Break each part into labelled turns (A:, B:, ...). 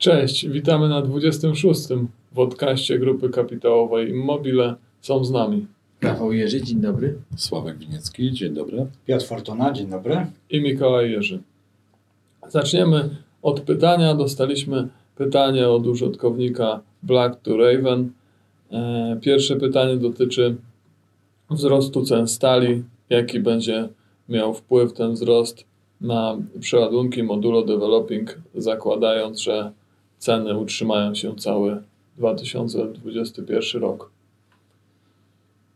A: Cześć, witamy na 26. w podcaście Grupy Kapitałowej Immobile. Są z nami
B: Rafał Jerzy, dzień dobry.
C: Sławek Winiecki, dzień dobry.
D: Piotr Fortuna, dzień dobry.
A: i Mikołaj Jerzy. Zaczniemy od pytania. Dostaliśmy pytanie od użytkownika Black to Raven. E, Pierwsze pytanie dotyczy wzrostu cen stali. Jaki będzie miał wpływ ten wzrost na przeładunki modulo developing, zakładając, że ceny utrzymają się cały 2021 rok.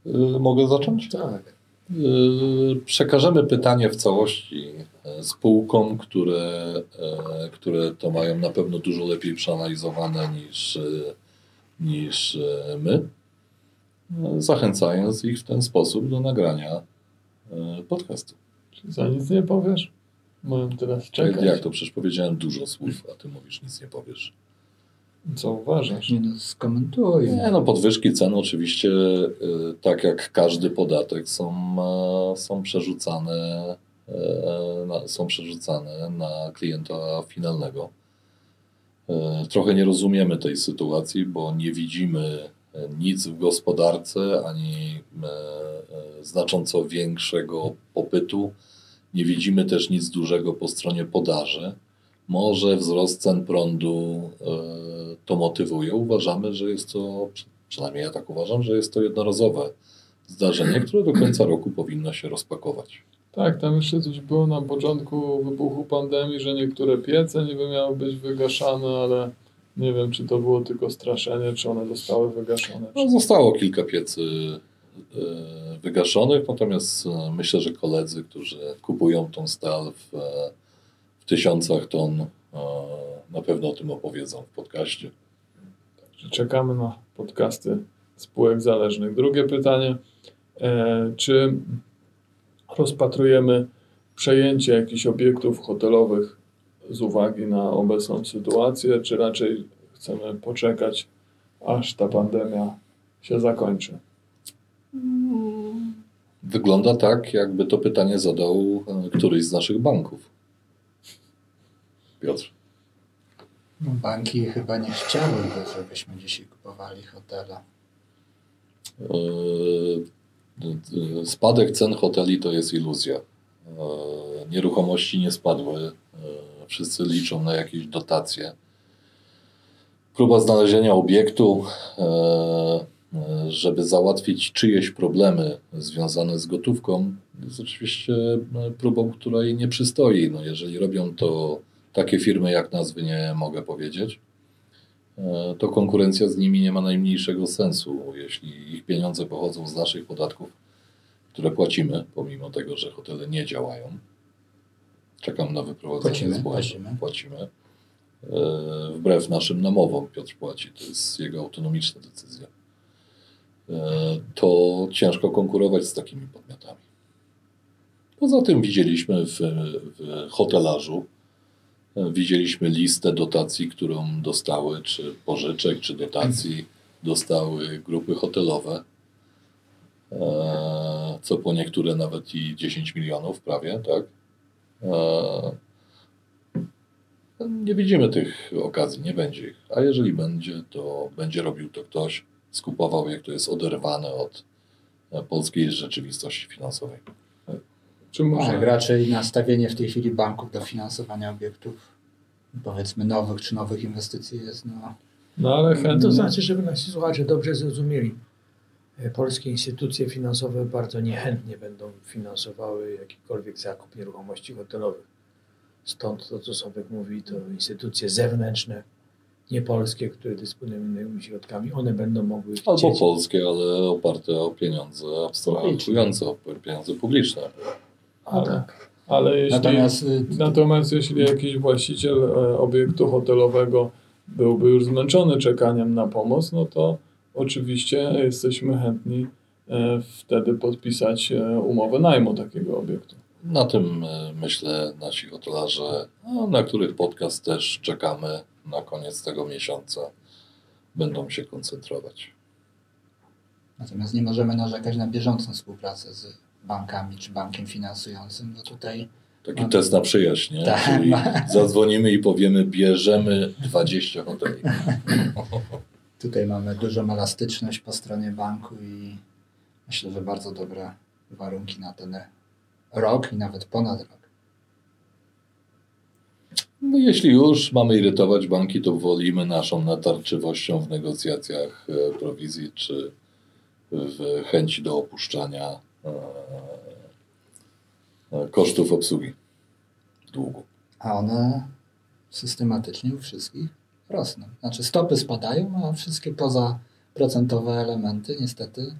C: Y, Mogę zacząć?
B: Tak.
C: Y, Przekażemy pytanie w całości e, spółkom, które, e, które to mają na pewno dużo lepiej przeanalizowane niż, e, niż my, zachęcając ich w ten sposób do nagrania podcastu.
A: Czy za nic nie powiesz? Mają teraz czekać.
C: Jak to? Przecież powiedziałem dużo słów, a ty mówisz nic nie powiesz.
A: Co uważasz?
D: Nie no, skomentuj.
C: Nie, no podwyżki cen oczywiście, y, tak jak każdy podatek, są, e, są przerzucane, e, na, są przerzucane na klienta finalnego. E, Trochę nie rozumiemy tej sytuacji, bo nie widzimy e, nic w gospodarce, ani e, e, znacząco większego popytu. Nie widzimy też nic dużego po stronie podaży. Może wzrost cen prądu e, to motywuje. Uważamy, że jest to, przy- przynajmniej ja tak uważam, że jest to jednorazowe zdarzenie, które do końca roku powinno się rozpakować.
A: Tak, tam jeszcze coś było na początku wybuchu pandemii, że niektóre piece niby miały być wygaszane, ale nie wiem, czy to było tylko straszenie, czy one zostały wygaszone.
C: No, zostało kilka piecy wygaszonych, natomiast e, myślę, że koledzy, którzy kupują tą stal w, w tysiącach ton, e, na pewno o tym opowiedzą w podcaście.
A: Czekamy na podcasty spółek zależnych. Drugie pytanie, e, czy rozpatrujemy przejęcie jakichś obiektów hotelowych z uwagi na obecną sytuację, czy raczej chcemy poczekać, aż ta pandemia się zakończy?
C: Wygląda tak, jakby to pytanie zadał e, któryś z naszych banków. Piotr.
D: No, banki chyba nie chciałyby, żebyśmy dzisiaj kupowali hotele.
C: E, e, Spadek cen hoteli to jest iluzja. Nieruchomości nie spadły. Wszyscy liczą na jakieś dotacje. Próba znalezienia obiektu, żeby załatwić czyjeś problemy związane z gotówką, jest oczywiście e, próbą, której nie przystoi. No, jeżeli robią to takie firmy, jak nazwy nie mogę powiedzieć, e, to konkurencja z nimi nie ma najmniejszego sensu, jeśli ich pieniądze pochodzą z naszych podatków, które płacimy, pomimo tego, że hotele nie działają. Czekam na wyprowadzenie
D: Płacimy,
C: z błędu.
D: płacimy.
C: płacimy. E, Wbrew naszym namowom Piotr płaci, to jest jego autonomiczna decyzja. E, To ciężko konkurować z takimi podmiotami. Poza tym widzieliśmy w, w hotelarzu, e, widzieliśmy listę dotacji, którą dostały, czy pożyczek, czy dotacji dostały grupy hotelowe, e, co po niektóre nawet i 10 milionów prawie, tak? Nie widzimy tych okazji, nie będzie ich. A jeżeli będzie, to będzie robił to ktoś, skupował jak to jest oderwane od e, polskiej rzeczywistości finansowej.
A: Czy może...
D: Tak, raczej nastawienie w tej chwili banków do finansowania obiektów, powiedzmy nowych czy nowych inwestycji jest no,
A: No ale chętnie.
B: To znaczy, żeby nasi słuchacze dobrze zrozumieli. e, Polskie instytucje finansowe bardzo niechętnie będą finansowały jakikolwiek zakup nieruchomości hotelowych. Stąd to, co Sobek mówi, to instytucje zewnętrzne, nie polskie, które dysponują innymi środkami, one będą mogły
C: Albo
B: chcieć.
C: polskie, ale oparte o pieniądze abstrahujące, o pieniądze publiczne.
B: A
A: Ale,
B: tak.
A: ale jeśli...
D: Natomiast y,
A: Natomiast jeśli jakiś właściciel e, obiektu hotelowego byłby już zmęczony czekaniem na pomoc, no to oczywiście jesteśmy chętni e, wtedy podpisać e, umowę najmu takiego obiektu.
C: Na tym myślę nasi hotelarze, na których podcast też czekamy na koniec tego miesiąca, będą się koncentrować.
D: Natomiast nie możemy narzekać na bieżącą współpracę z bankami czy bankiem finansującym, bo tutaj
C: Taki
D: No.
C: test na przyjaźń, nie?
D: Tak.
C: Czyli zadzwonimy i powiemy, bierzemy 20 hoteli.
D: Tutaj mamy dużą elastyczność po stronie banku i myślę, że bardzo dobre warunki na ten rok i nawet ponad rok.
C: No jeśli już mamy irytować banki, to wolimy naszą natarczywością w negocjacjach e, prowizji czy w chęci do opuszczania e, e, kosztów obsługi długu.
D: A one systematycznie u wszystkich rosną. Znaczy stopy spadają, a wszystkie pozaprocentowe elementy niestety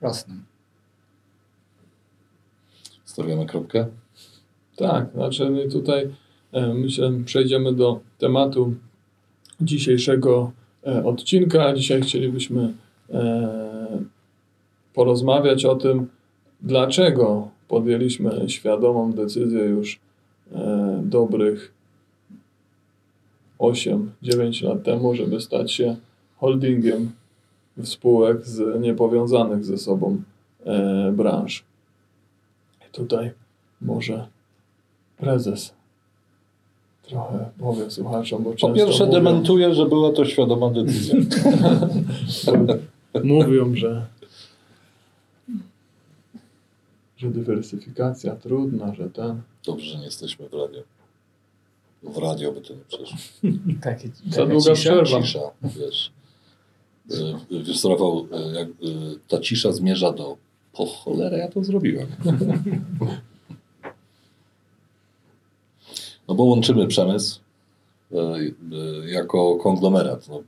D: rosną.
C: Stawiamy kropkę?
A: Tak, znaczy tutaj myślę, przejdziemy do tematu dzisiejszego e, odcinka. Dzisiaj chcielibyśmy e, porozmawiać o tym, dlaczego podjęliśmy świadomą decyzję już e, dobrych 8-9 lat temu, żeby stać się holdingiem spółek z niepowiązanych ze sobą e, branż. I tutaj może prezes trochę powie słuchaczom, bo
C: Po pierwsze
A: mówią,
C: dementuję, że była to świadoma decyzja.
A: mówią, że że dywersyfikacja trudna, że ten.
C: Dobrze, że nie jesteśmy w radio. W radio by to nie przeszło.
B: Takie,
A: Za długa
B: cisza.
A: przerwa.
C: Cisza, wiesz. E, Wiesz, Rafał, e, jak, e, ta cisza zmierza do po cholerę ja to zrobiłem. No bo łączymy przemysł e, e, jako konglomerat. No,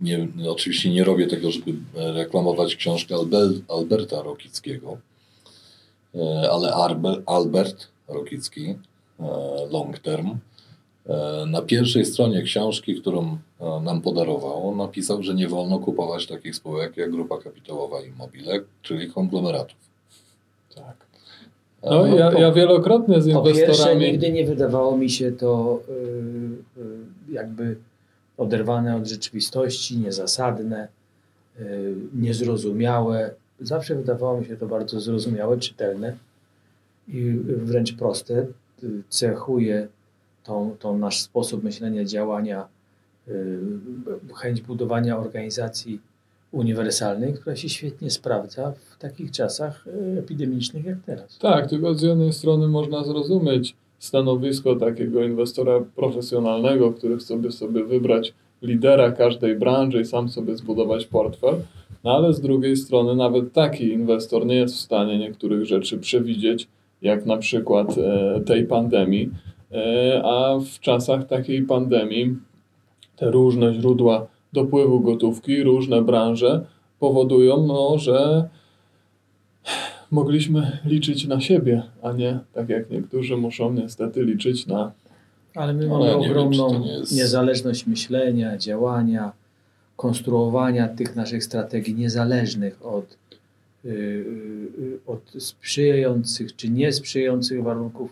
C: nie, oczywiście nie robię tego, żeby reklamować książkę Alberta Rokickiego, e, ale Albert Rokicki, Long Term, na pierwszej stronie książki, którą nam podarował, napisał, że nie wolno kupować takich spółek jak Grupa Kapitałowa Immobile, czyli konglomeratów.
A: Tak. No,
C: E,
A: ja,
C: to-
A: ja wielokrotnie z
B: Po pierwsze,
A: inwestorami.
B: nigdy nie wydawało mi się to y, y, jakby oderwane od rzeczywistości, niezasadne, y, niezrozumiałe. Zawsze wydawało mi się to bardzo zrozumiałe, czytelne i wręcz proste. Y, Cechuje tą, tą nasz sposób myślenia, działania, y, chęć budowania organizacji uniwersalnej, która się świetnie sprawdza w takich czasach y, epidemicznych jak teraz.
A: Tak, tylko z jednej strony można zrozumieć stanowisko takiego inwestora profesjonalnego, który chce sobie wybrać lidera każdej branży i sam sobie zbudować portfel, no ale z drugiej strony nawet taki inwestor nie jest w stanie niektórych rzeczy przewidzieć, jak na przykład e, tej pandemii, e, a w czasach takiej pandemii te różne źródła dopływu gotówki, różne branże powodują, no, że mogliśmy liczyć na siebie, a nie tak jak niektórzy muszą niestety liczyć na.
B: Ale my
C: No,
B: mamy
C: wiem,
B: ogromną
C: nie jest-
B: niezależność myślenia, działania, konstruowania tych naszych strategii niezależnych od, yy, yy, od sprzyjających czy niesprzyjających warunków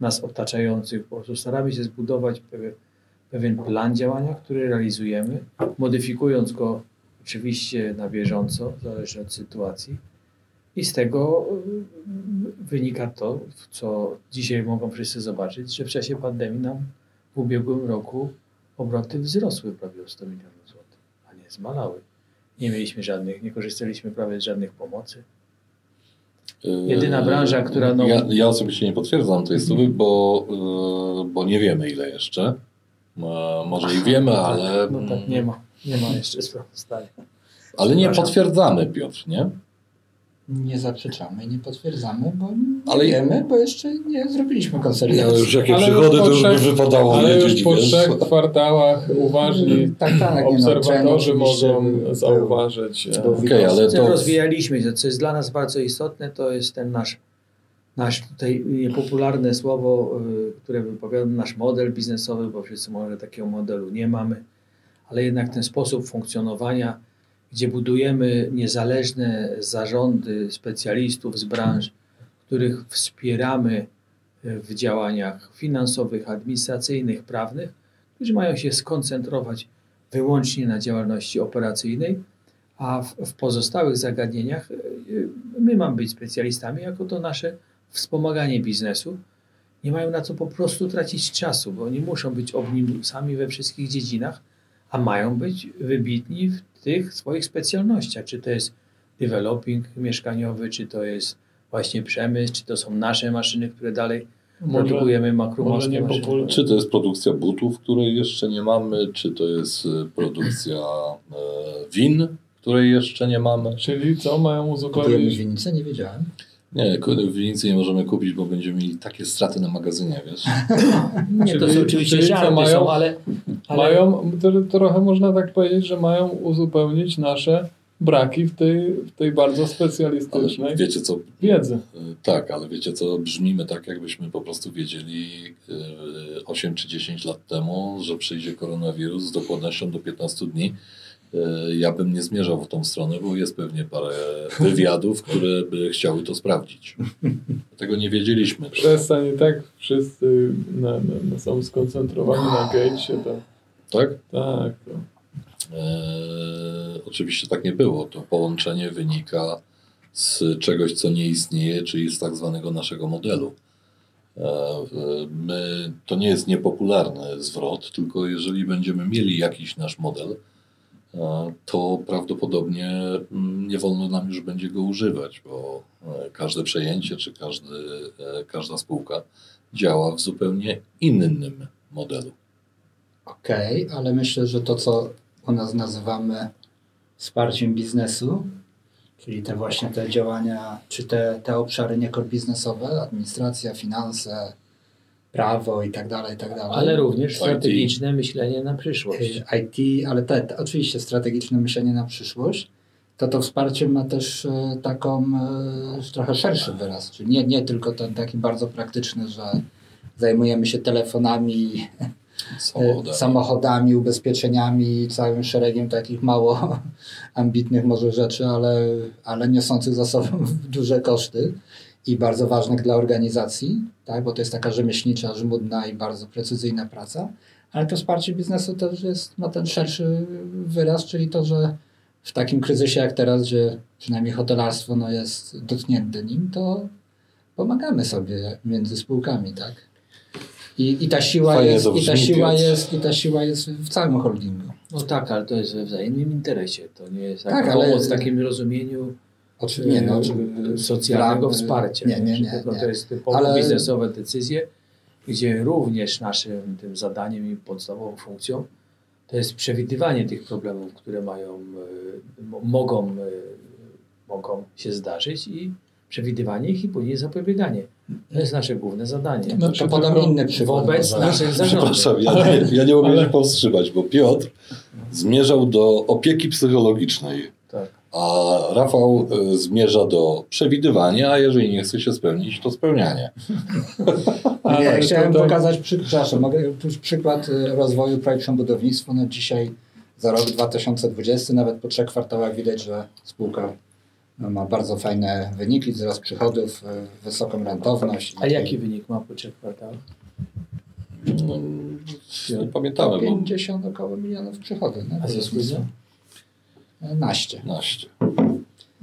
B: nas otaczających. Po prostu staramy się zbudować pewien, pewien plan działania, który realizujemy, modyfikując go oczywiście na bieżąco, zależnie od sytuacji. I z tego y, wynika to, co dzisiaj mogą wszyscy zobaczyć, że w czasie pandemii nam w ubiegłym roku obroty wzrosły prawie o 100 milionów złotych, a nie zmalały. Nie mieliśmy żadnych, nie korzystaliśmy prawie z żadnych pomocy. Jedyna
C: Yy,
B: branża, która no-
C: Ja, ja osobiście nie potwierdzam tej stówy, bo, yy, bo nie wiemy ile jeszcze. E, Może i wiemy,
B: No tak,
C: ale,
B: No tak, nie ma, nie ma jeszcze sprawozdania.
C: ale nie potwierdzamy, Piotr, nie?
D: Nie zaprzeczamy i nie potwierdzamy, bo nie
C: Ale-
D: wiemy, bo jeszcze nie zrobiliśmy konsolidacji.
C: już jakie
A: Ale
C: przygody
A: już
C: to
A: po
C: już by
A: trzech-
C: wypadało
A: Ale już po
C: wiesz?
A: trzech kwartałach uważni
D: Tak, tak. no, trend
A: obserwatorzy
D: oczywiście
A: mogą zauważyć. e,
D: był
C: Okej, ale
B: Co
C: to...
B: rozwijaliśmy się, co jest dla nas bardzo istotne, to jest ten nasz, nasz tutaj niepopularne słowo, y, które wypowiada nasz model biznesowy, bo wszyscy może takiego modelu nie mamy, ale jednak ten sposób funkcjonowania, gdzie budujemy niezależne zarządy specjalistów z branż, których wspieramy y, w działaniach finansowych, administracyjnych, prawnych, którzy mają się skoncentrować wyłącznie na działalności operacyjnej, a w, w pozostałych zagadnieniach y, my mamy być specjalistami jako to nasze wspomaganie biznesu nie mają na co po prostu tracić czasu, bo oni muszą być omnibusami we wszystkich dziedzinach, a mają być wybitni w tych swoich specjalnościach. Czy to jest developing mieszkaniowy, czy to jest właśnie przemysł, czy to są nasze maszyny, które dalej produkujemy
A: może
B: makromorskie
A: nie
B: maszyny.
C: Czy to jest produkcja butów, której jeszcze nie mamy, czy to jest e, produkcja e, win, której jeszcze nie mamy.
A: Czyli co, mają uzupełnić
D: winnicę? Nie wiedziałem.
C: Nie, winnicy nie możemy kupić, bo będziemy mieli takie straty na magazynie, wiesz.
B: Nie, to są oczywiście żarty
A: mają?
B: są, ale, ale
A: Mają, to, trochę można tak powiedzieć, że mają uzupełnić nasze braki w tej, w tej bardzo
C: Ale
A: specjalistycznej
C: wiecie co,
A: wiedzy.
C: e, tak, ale wiecie co, brzmimy tak, jakbyśmy po prostu wiedzieli e, 8 czy 10 lat temu, że przyjdzie koronawirus z dokładnością do 15 dni. E, Ja bym nie zmierzał w tą stronę, bo jest pewnie parę wywiadów, które by chciały to sprawdzić. Tego nie wiedzieliśmy.
A: Przestań tak wszyscy na, na, na, są skoncentrowani na gatesie. To,
C: Tak?
A: tak, to.
C: E, oczywiście tak nie było. To połączenie wynika z czegoś, co nie istnieje, czyli z tak zwanego naszego modelu. E, my, to nie jest niepopularny zwrot, tylko jeżeli będziemy mieli jakiś nasz model, to prawdopodobnie mm, nie wolno nam już będzie go używać, bo e, każde przejęcie czy każdy, e, każda spółka działa w zupełnie innym modelu.
D: Okej, ale myślę, że to, co u nas nazywamy wsparciem biznesu, czyli te właśnie te działania, czy te, te obszary niekor biznesowe, administracja, finanse, prawo i tak dalej, i tak dalej.
B: ale również
C: IT.
B: strategiczne myślenie na przyszłość.
D: Y, IT, ale te, te, oczywiście strategiczne myślenie na przyszłość, to to wsparcie ma też e, taką e, trochę szerszy wyraz, czyli nie, nie tylko ten taki bardzo praktyczny, że zajmujemy się telefonami,
C: Samochodami.
D: e, samochodami, ubezpieczeniami, całym szeregiem takich mało ambitnych może rzeczy, ale, ale niosących za sobą duże koszty i bardzo ważnych dla organizacji, tak? bo to jest taka rzemieślnicza, żmudna i bardzo precyzyjna praca. Ale to wsparcie biznesu też jest, ma ten szerszy wyraz, czyli to, że w takim kryzysie jak teraz, gdzie przynajmniej hotelarstwo no, jest dotknięte nim, to pomagamy sobie między spółkami, tak? I, i ta siła
C: Fajnie
D: jest, i ta siła jest, i ta siła jest w całym holdingu.
B: No tak, ale to jest we wzajemnym interesie. To nie jest
D: Tak,
B: tak,
D: ale-
B: w takim rozumieniu
D: Oczy, nie, no,
B: e, socjalnego
D: dla-
B: wsparcia.
D: Nie, nie, nie. nie.
B: To jest typowo
D: Ale-
B: biznesowe decyzje, gdzie również naszym tym zadaniem i podstawową funkcją to jest przewidywanie tych problemów, które mają, mo- mogą, mogą się zdarzyć i przewidywanie ich i później zapobieganie. To jest nasze główne zadanie.
A: No,
D: To podam inny przykład.
B: Wobec naszych zarządów.
C: Przepraszam, ja,
A: Ale-
C: ja nie mogę
A: ale-
C: się powstrzymać, bo Piotr zmierzał do opieki psychologicznej. A Rafał y, zmierza do przewidywania, a jeżeli nie chce się spełnić, to spełnianie.
A: Ale
D: Nie, chciałem
A: tutaj-
D: pokazać, przykład y, rozwoju projektu budownictwa. No dzisiaj za rok 2020, nawet po trzech kwartałach widać, że spółka no, ma bardzo fajne wyniki, wzrost przychodów, y, wysoką rentowność.
B: A jaki wynik ma po trzech kwartałach?
C: No, nie pamiętamy, bo
D: 50 około milionów przychodów.
B: A zysku?
D: Naście.
C: naście.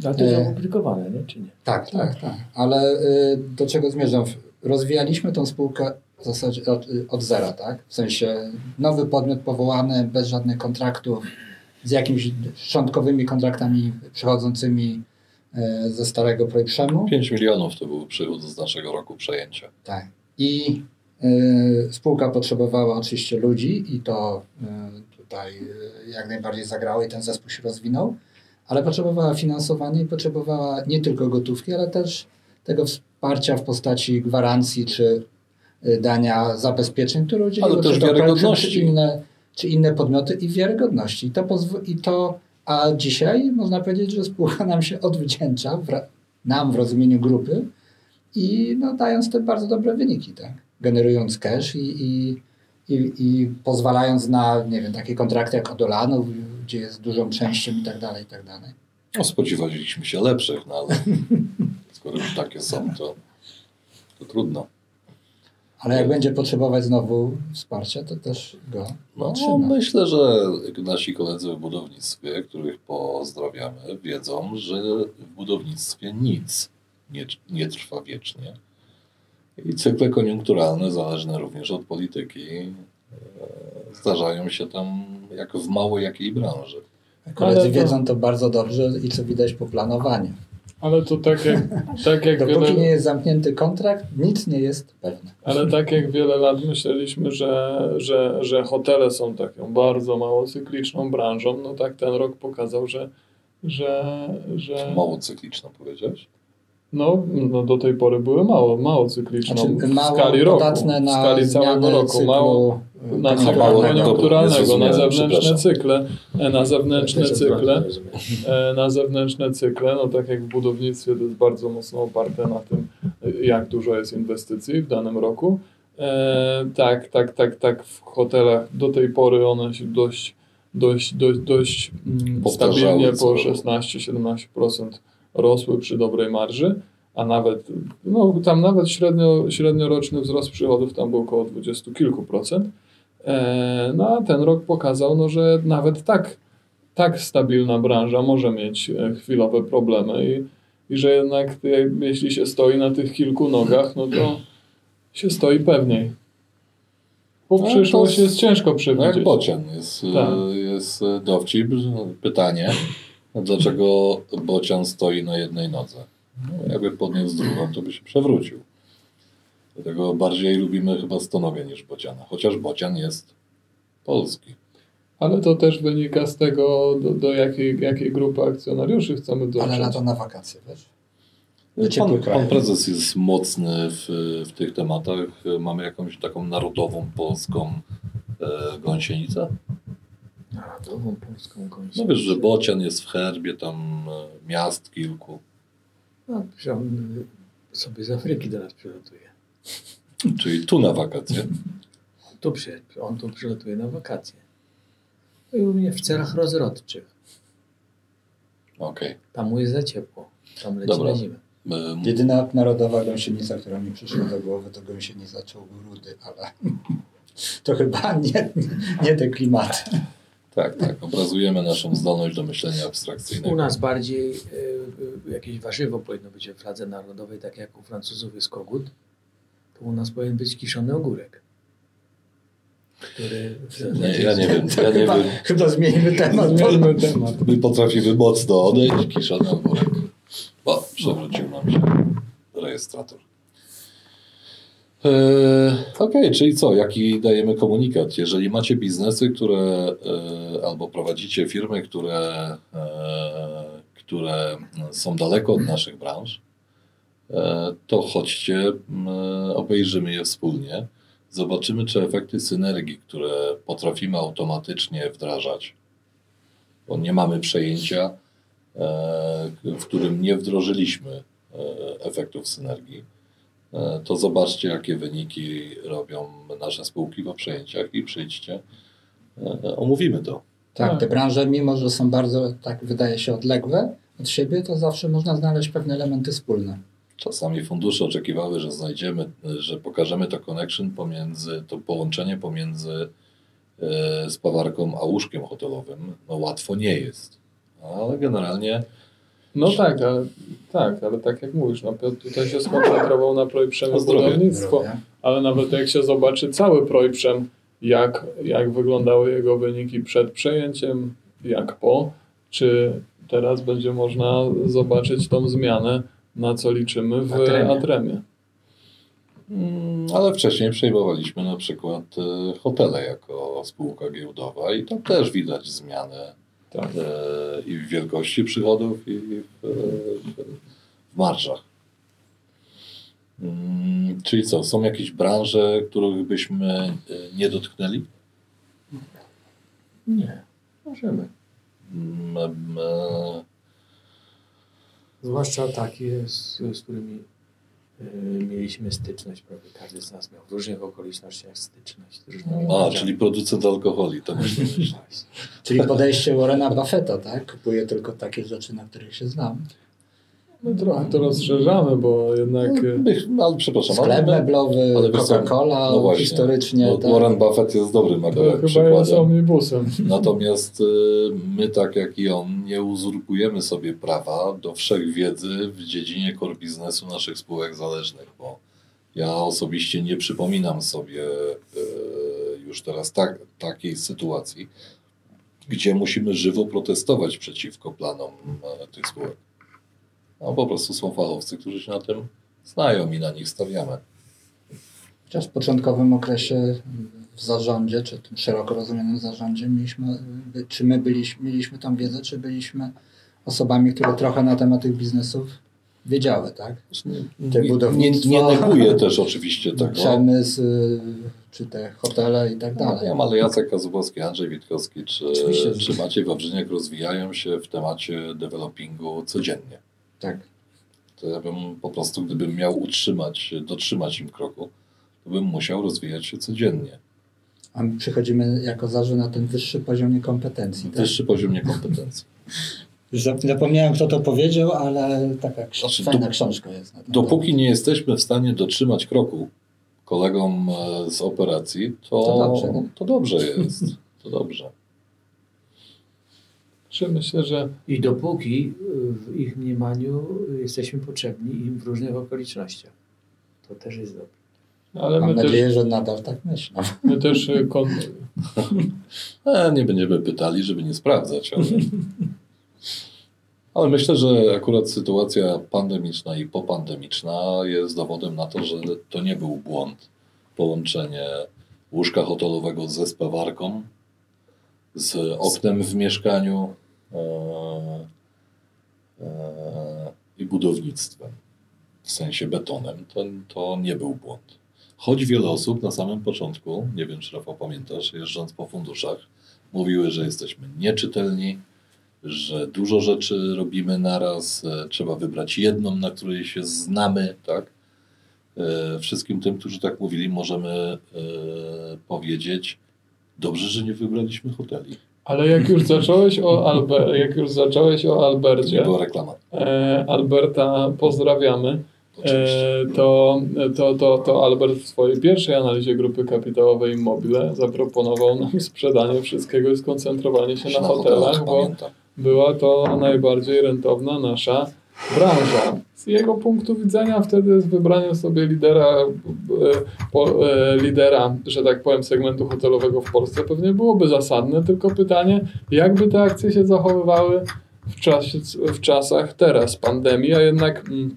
B: Ale to jest
D: E.
B: opublikowane, nie? czy nie?
D: Tak, tak, tak. Ale y, do czego zmierzam? Rozwijaliśmy tą spółkę w zasadzie od, od zera, tak? W sensie nowy podmiot powołany, bez żadnych kontraktów, z jakimiś szczątkowymi kontraktami przychodzącymi y, ze starego Projprzemu.
C: 5 milionów to był przychód z naszego roku przejęcia.
D: Tak. I y, spółka potrzebowała oczywiście ludzi i to y, tutaj y, jak najbardziej zagrało i ten zespół się rozwinął, ale potrzebowała finansowania i potrzebowała nie tylko gotówki, ale też tego wsparcia w postaci gwarancji czy y, dania zabezpieczeń, które udzieliły
C: Ale też wiarygodności.
D: Czy inne, czy inne podmioty i wiarygodności. I to, pozw- i to a dzisiaj można powiedzieć, że spółka nam się odwdzięcza, w, nam w rozumieniu grupy, i no, dając te bardzo dobre wyniki, tak? Generując cash i, i, i, i pozwalając na, nie wiem, takie kontrakty jak od Olanów, gdzie jest dużą częścią i tak dalej, i tak dalej.
C: No, spodziewaliśmy się lepszych, no ale skoro już takie są, to, to trudno.
D: Ale jak będzie potrzebować znowu wsparcia, to też go
C: No,
D: otrzyma.
C: myślę, że nasi koledzy w budownictwie, których pozdrawiamy, wiedzą, że w budownictwie nic nie, nie trwa wiecznie. I cykle koniunkturalne, zależne również od polityki, e, zdarzają się tam jak w mało jakiej branży.
D: Koledzy
A: to-
D: wiedzą to bardzo dobrze i co widać po planowaniu.
A: Ale to tak jak, tak jak
D: Dopóki
A: wiele...
D: nie jest zamknięty kontrakt, nic nie jest pewne.
A: Ale tak jak wiele lat myśleliśmy, że, że, że hotele są taką bardzo mało cykliczną branżą, no tak ten rok pokazał, że, że, że
C: Mało cykliczne powiedziałeś?
A: No, no do tej pory były mało, mało cykliczną
D: Znaczy,
A: w
D: mało
A: skali roku, w skali całego roku,
D: cyklu
A: mało na cykl
C: mało-
A: koniunkturalnego, na zewnętrzne cykle, e, na zewnętrzne cykle, e, na zewnętrzne cykle, no tak jak w budownictwie to jest bardzo mocno oparte na tym, jak dużo jest inwestycji w danym roku. E, tak, tak, tak, tak w hotelach do tej pory one się dość, dość, dość, dość mm, stabilnie po
C: roku.
A: 16-17% rosły przy dobrej marży, a nawet, no tam nawet średnio, średnioroczny wzrost przychodów tam był około 20 kilku procent. E, no a ten rok pokazał, no, że nawet tak, tak stabilna branża może mieć e, chwilowe problemy i, i że jednak e, jeśli się stoi na tych kilku nogach, no to się stoi pewniej. Bo
C: No,
A: przyszłość
C: jest-
A: ciężko
C: No jak
A: przewidzieć.
C: bocian. Jest,
A: Tak.
C: e, jest dowcip, pytanie, dlaczego bocian stoi na jednej nodze? No, jakby podniósł drugą, to by się przewrócił. Dlatego bardziej lubimy chyba stonogę niż bociana. Chociaż bocian jest polski.
A: Ale to też wynika z tego, do, do jakiej, jakiej grupy akcjonariuszy chcemy dotrzeć.
D: Ale na to na wakacje, wiesz?
C: Pan, pan prezes jest mocny w, w tych tematach. Mamy jakąś taką narodową polską e, gąsienicę?
B: Narodową polską
C: No
B: gąsienicę.
C: wiesz, że bocian jest w herbie tam e, miast kilku.
B: No, on sobie z Afryki do nas przylatuje.
C: Czyli tu na wakacje.
B: Tu przy, on tu przylatuje na wakacje. No I również w celach rozrodczych.
C: Okej.
B: Tam mu jest za ciepło. Tam leci
C: Dobra.
B: na zimę.
C: E,
D: Jedyna narodowa gąsienica, która mi przyszła do głowy, to gąsienica czołgu rudy, ale to chyba nie, nie te klimaty.
C: Tak, tak. Obrazujemy naszą zdolność do myślenia abstrakcyjnego.
B: U nas bardziej y, jakieś warzywo powinno być w fladze narodowej, tak jak u Francuzów jest kogut. To u nas powinien być kiszony ogórek. Który
C: Nie, ja nie wiem. Ja nie
D: chyba,
C: wiem.
D: chyba zmienimy temat.
A: Zmieńmy temat.
C: My potrafimy mocno odejść, kiszony ogórek. O, przewrócił nam się rejestrator. Eee, Okej, czyli co? Jaki dajemy komunikat? Jeżeli macie biznesy, które e, albo prowadzicie firmy, które, e, które są daleko od naszych branż, e, to chodźcie, obejrzymy je wspólnie. Zobaczymy, czy efekty synergii, które potrafimy automatycznie wdrażać, bo nie mamy przejęcia, e, w którym nie wdrożyliśmy e, efektów synergii, e, to zobaczcie, jakie wyniki robią nasze spółki po przejęciach i przyjdźcie, e, omówimy to.
D: Tak, te branże, mimo że są bardzo, tak wydaje się, odległe od siebie, to zawsze można znaleźć pewne elementy wspólne.
C: Czasami fundusze oczekiwały, że znajdziemy, że pokażemy to connection pomiędzy, to połączenie pomiędzy e, spawarką a łóżkiem hotelowym. No łatwo nie jest, ale generalnie
A: No tak, ale tak, ale tak jak mówisz, no tutaj się skoncentrował na projprzemie budownictwo, ale nawet jak się zobaczy cały projprzem, jak, jak wyglądały jego wyniki przed przejęciem, jak po, czy teraz będzie można zobaczyć tą zmianę, na co liczymy w
B: Atremie.
A: Atremie.
C: Mm, Ale wcześniej przejmowaliśmy na przykład e, hotele jako spółka giełdowa i tam też widać zmianę
A: Tak.
C: e, i w wielkości przychodów, i w, e, w marżach. Mm, Czyli co, są jakieś branże, których byśmy e, nie dotknęli?
B: Nie, możemy.
C: Mm,
B: Zwłaszcza takie, z, z którymi mieliśmy styczność. Prawie każdy z nas miał w różnych okolicznościach styczność.
C: A, czyli producent alkoholi, to myślę.
D: Czyli podejście Warrena Buffetta, tak? Kupuję tylko takie rzeczy, na których się znam.
A: No trochę to rozszerzamy, bo jednak e,
C: My- Ale przepraszam,
D: Sklep
C: ale,
D: meblowy, Coca-Cola
C: no właśnie,
D: historycznie.
C: no,
D: tak.
C: Warren Buffett jest dobrym
A: to
C: akurat
A: chyba jest
C: przykładem.
A: omnibusem.
C: Natomiast y, my, tak jak i on, nie uzurpujemy sobie prawa do wszechwiedzy w dziedzinie core biznesu naszych spółek zależnych, bo Ja osobiście nie przypominam sobie e, już teraz tak, takiej sytuacji, gdzie musimy żywo protestować przeciwko planom e, tych spółek. No po prostu są fachowcy, którzy się na tym znają i na nich stawiamy.
D: Chociaż w początkowym okresie w zarządzie, czy tym szeroko rozumianym zarządzie, mieliśmy, czy my byliśmy, mieliśmy tą wiedzę, czy byliśmy osobami, które trochę na temat tych biznesów wiedziały, tak? Te
C: Nie, nie, neguję też oczywiście tego.
D: przemysł, y, czy te hotele i tak dalej.
C: nie, ale Jacek Kazubowski, Andrzej Witkowski czy,
D: Oczywiście.
C: czy Maciej Wawrzyniak rozwijają się w temacie developingu codziennie.
D: Tak.
C: To ja bym po prostu, gdybym miał utrzymać, dotrzymać im kroku, to bym musiał rozwijać się codziennie.
D: A my przychodzimy jako zarząd na ten wyższy poziom niekompetencji. Tak?
C: Wyższy poziom niekompetencji.
D: Już zap- Zapomniałem, kto to powiedział, ale taka ks-
C: Znaczy,
D: fajna
C: dop-
D: książka jest.
C: Dopóki
D: temat.
C: nie jesteśmy w stanie dotrzymać kroku kolegom e, z operacji, to,
D: To dobrze, nie?
C: to dobrze jest. To dobrze.
A: Czy myślę, że
B: I dopóki y, w ich mniemaniu jesteśmy potrzebni im w różnych okolicznościach. To też jest dobre.
A: ale
D: Mam
A: my też,
D: nadzieję, że nadal tak myślą.
A: my też y, kon,
C: E, nie będziemy pytali, żeby nie sprawdzać, ale, ale myślę, że akurat sytuacja pandemiczna i popandemiczna jest dowodem na to, że to nie był błąd połączenie łóżka hotelowego ze spawarką, z oknem w mieszkaniu e, e, i budownictwem, w sensie betonem. To, to nie był błąd. Choć wiele osób na samym początku, nie wiem czy Rafał pamiętasz, jeżdżąc po funduszach, mówiły, że jesteśmy nieczytelni, że dużo rzeczy robimy naraz, e, trzeba wybrać jedną, na której się znamy, tak? Wszystkim tym, którzy tak mówili, możemy powiedzieć, dobrze, że nie wybraliśmy hoteli.
A: ale jak już zacząłeś o, Alber, jak już zacząłeś o
C: To
A: Albercie,
C: była reklama,
A: e, Alberta pozdrawiamy, e, to, to, to, to Albert w swojej pierwszej analizie grupy kapitałowej Immobile zaproponował nam sprzedanie wszystkiego i skoncentrowanie się na hotelach, bo
C: pamiętam.
A: była to najbardziej rentowna nasza branża. Z jego punktu widzenia wtedy z wybraniem sobie lidera, e, po, e, lidera, że tak powiem, segmentu hotelowego w Polsce pewnie byłoby zasadne, tylko pytanie, jakby te akcje się zachowywały w, czasie, w czasach teraz pandemii, a jednak mm,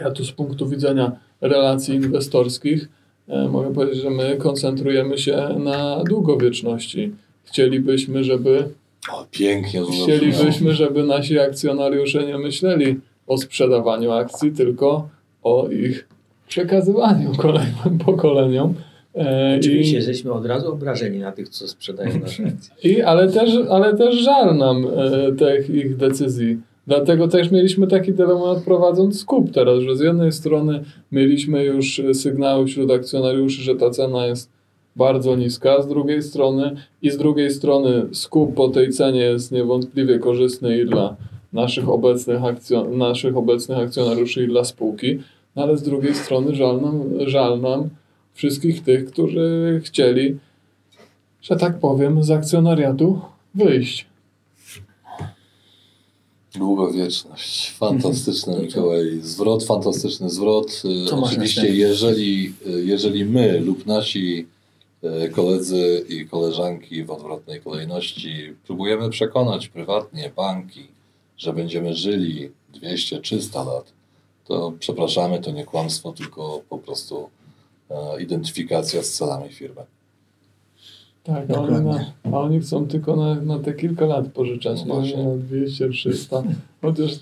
A: ja tu z punktu widzenia relacji inwestorskich e, mogę powiedzieć, że my koncentrujemy się na długowieczności. Chcielibyśmy, żeby
C: O, pięknie.
A: Chcielibyśmy, żeby nasi akcjonariusze nie myśleli o sprzedawaniu akcji, tylko o ich przekazywaniu kolejnym pokoleniom. E,
B: Oczywiście
A: i,
B: jesteśmy od razu obrażeni na tych, co sprzedają nasze akcje.
A: i, ale, też, ale też żal nam e, tych ich decyzji. Dlatego też mieliśmy taki dylemat prowadząc skup teraz, że z jednej strony mieliśmy już sygnały wśród akcjonariuszy, że ta cena jest bardzo niska, z drugiej strony i z drugiej strony skup po tej cenie jest niewątpliwie korzystny i dla naszych obecnych, akcjon- naszych obecnych akcjonariuszy i dla spółki, no ale z drugiej strony żal nam, żal nam wszystkich tych, którzy chcieli, że tak powiem, z akcjonariatu wyjść.
C: Długowieczność. Fantastyczny Mikołaj. Zwrot, fantastyczny zwrot. Oczywiście, jeżeli, jeżeli my lub nasi koledzy i koleżanki w odwrotnej kolejności próbujemy przekonać prywatnie banki, że będziemy żyli 200-300 lat, to przepraszamy, to nie kłamstwo, tylko po prostu e, identyfikacja z celami firmy.
A: Tak, a oni, na, a oni chcą tylko na, na te kilka lat pożyczać,
C: No
A: nie na 200, 300. Chociaż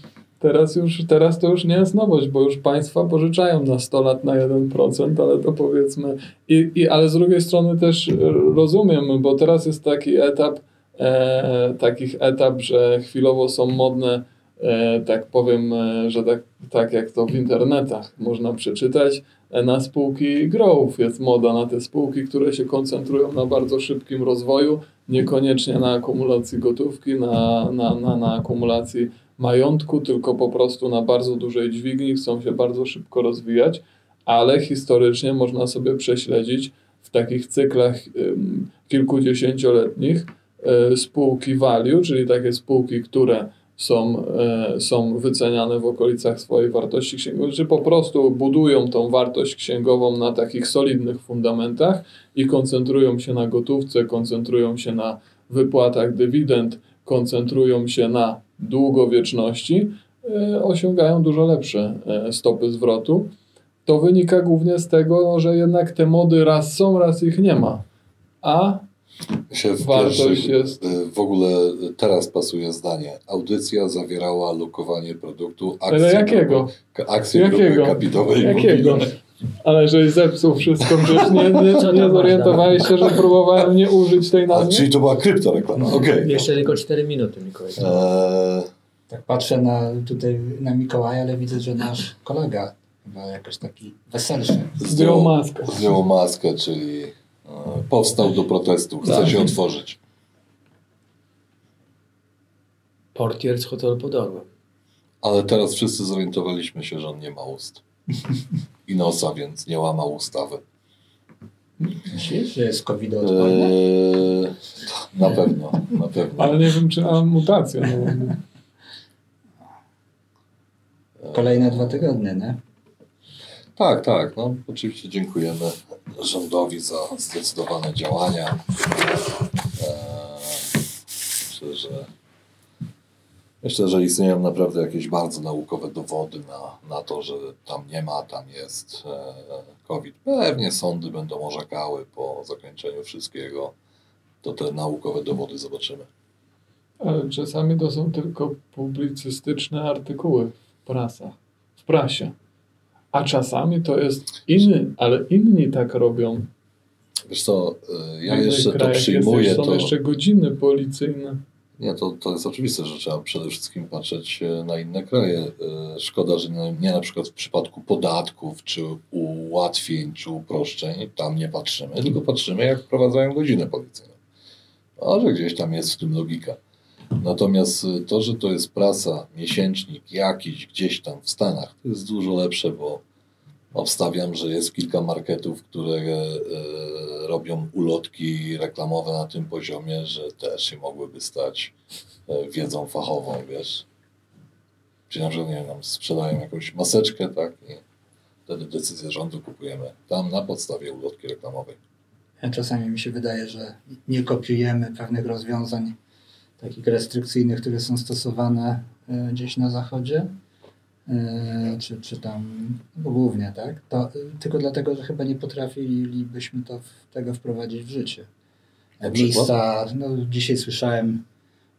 A: teraz już teraz to już nie jest nowość, bo już państwa pożyczają na 100 lat na 1%, ale to powiedzmy. I, i, ale z drugiej strony też rozumiem, bo teraz jest taki etap, e, takich etap, że chwilowo są modne, e, tak powiem, e, że tak, tak jak to w internetach można przeczytać, e, na spółki growth. Jest moda na te spółki, które się koncentrują na bardzo szybkim rozwoju, niekoniecznie na akumulacji gotówki, na, na, na, na akumulacji majątku, tylko po prostu na bardzo dużej dźwigni, chcą się bardzo szybko rozwijać, ale historycznie można sobie prześledzić w takich cyklach kilkudziesięcioletnich y, spółki value, czyli takie spółki, które są, e, są wyceniane w okolicach swojej wartości księgowej, czy po prostu budują tą wartość księgową na takich solidnych fundamentach i koncentrują się na gotówce, koncentrują się na wypłatach dywidend, koncentrują się na długowieczności, e, osiągają dużo lepsze e, stopy zwrotu. To wynika głównie z tego, że jednak te mody raz są, raz ich nie ma. A Wartość
C: pierwszych-
A: jest-
C: w ogóle teraz pasuje zdanie. Audycja zawierała lokowanie produktu akcji,
A: Ale jakiego?
C: Grupy, akcji
A: Jakiego?
C: grupy kapitałowej
A: Jakiego? Ale żeś zepsuł wszystko, przecież nie, nie, nie zorientowałeś się, że próbowałem nie użyć tej
C: A,
A: nazwy?
C: czyli to była kryptoreklama, okej.
B: Jeszcze tylko 4 minuty, Mikołaj.
C: Eee,
D: Tak patrzę na, tutaj na Mikołaja, ale widzę, że nasz kolega chyba jakoś taki weselszy.
A: Zdjął maskę.
C: Zdjął maskę, czyli e, powstał do protestu, chce
A: Tak.
C: się otworzyć.
B: Portier z hotelu pod Orłem.
C: Ale teraz wszyscy zorientowaliśmy się, że on nie ma ust. I nosa, więc nie łamał ustawy.
D: Myślisz, że jest COVID-odporny?
C: Eee, na pewno, na pewno.
A: Ale nie wiem, czy mam mutację. No.
D: Kolejne dwa tygodnie, nie?
C: Tak, tak. No, oczywiście dziękujemy rządowi za zdecydowane działania. Eee, myślę, że myślę, że istnieją naprawdę jakieś bardzo naukowe dowody na, na to, że tam nie ma, tam jest e, COVID. Pewnie sądy będą orzekały po zakończeniu wszystkiego. To te naukowe dowody zobaczymy.
A: Ale czasami to są tylko publicystyczne artykuły w prasach, w prasie. A czasami to jest inny, ale inni tak robią.
C: Wiesz co, e, ja jeszcze to przyjmuję.
A: Jest, są
C: To...
A: jeszcze godziny policyjne.
C: Nie, to, to jest oczywiste, że trzeba przede wszystkim patrzeć e, na inne kraje. E, Szkoda, że nie, nie na przykład w przypadku podatków, czy ułatwień, czy uproszczeń, tam nie patrzymy, tylko patrzymy, jak wprowadzają godzinę policyjną. Może gdzieś tam jest w tym logika. Natomiast e, to, że to jest prasa, miesięcznik jakiś gdzieś tam w Stanach, to jest dużo lepsze, bo obstawiam, że jest kilka marketów, które robią ulotki reklamowe na tym poziomie, że też się mogłyby stać e, wiedzą fachową, wiesz. Czyli na przykład, nie wiem, nam sprzedają jakąś maseczkę, tak, i wtedy decyzję rządu kupujemy tam na podstawie ulotki reklamowej.
D: Czasami mi się wydaje, że nie kopiujemy pewnych rozwiązań takich restrykcyjnych, które są stosowane e, gdzieś na zachodzie, czy, czy tam no głównie, tak? To, e, tylko dlatego, że chyba nie potrafilibyśmy to, tego wprowadzić w życie.
C: Na
D: Miejsca, no dzisiaj słyszałem,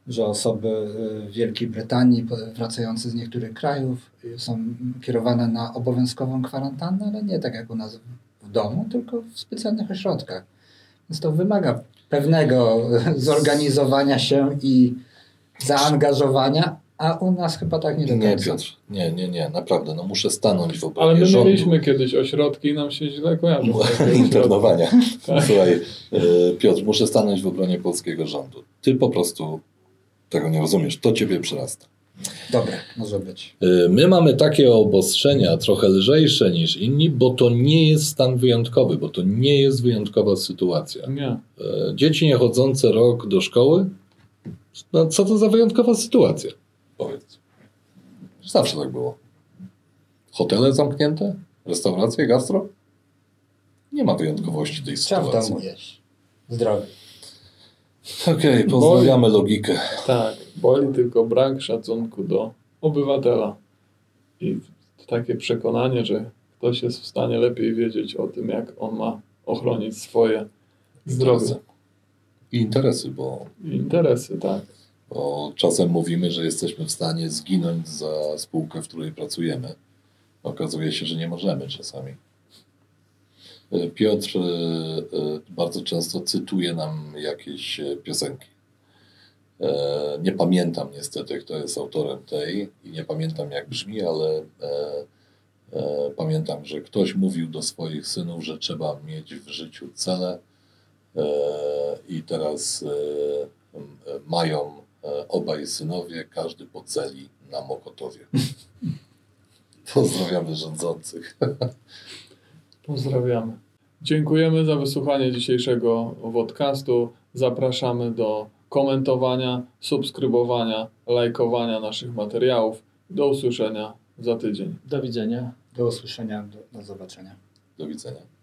D: że osoby e, w Wielkiej Brytanii wracające z niektórych krajów e, są kierowane na obowiązkową kwarantannę, ale nie tak jak u nas w domu, tylko w specjalnych ośrodkach. Więc to wymaga pewnego zorganizowania się i zaangażowania, a u nas chyba tak nie do
C: Nie. Piotr, nie, nie, nie, naprawdę, no muszę stanąć w obronie
A: Ale my
C: rządu.
A: mieliśmy kiedyś ośrodki i nam się źle kojarzy.
C: internowania.
A: Tak.
C: Słuchaj, e, Piotr, muszę stanąć w obronie polskiego rządu. Ty po prostu tego nie rozumiesz, to ciebie przyrasta.
D: Dobre, może być.
C: Y, My mamy takie obostrzenia trochę lżejsze niż inni, bo to nie jest stan wyjątkowy, bo to nie jest wyjątkowa sytuacja.
A: Nie.
C: Y, Dzieci nie chodzące rok do szkoły, no co to za wyjątkowa sytuacja? Powiedz. Zawsze tak było. Hotele zamknięte? Restauracje, gastro? Nie ma wyjątkowości tej
D: Trzeba
C: sytuacji.
D: jeść. Zdrowie.
C: Okej, pozdrawiamy logikę.
A: Tak, boli tylko brak szacunku do obywatela. I takie przekonanie, że ktoś jest w stanie lepiej wiedzieć o tym, jak on ma ochronić swoje zdrowie
C: Interesy. I interesy, bo
A: i interesy, tak.
C: Bo czasem mówimy, że jesteśmy w stanie zginąć za spółkę, w której pracujemy. Okazuje się, że nie możemy czasami. E, Piotr e, e, bardzo często cytuje nam jakieś piosenki. Nie pamiętam niestety, kto jest autorem tej i nie pamiętam jak brzmi, ale pamiętam, że ktoś mówił do swoich synów, że trzeba mieć w życiu cele i teraz mają obaj synowie, każdy po celi na Mokotowie. Pozdrawiamy rządzących.
A: Pozdrawiamy. Dziękujemy za wysłuchanie dzisiejszego podcastu. Zapraszamy do komentowania, subskrybowania, lajkowania naszych materiałów. Do usłyszenia za tydzień.
B: Do widzenia.
D: Do usłyszenia, do, do zobaczenia.
C: Do widzenia.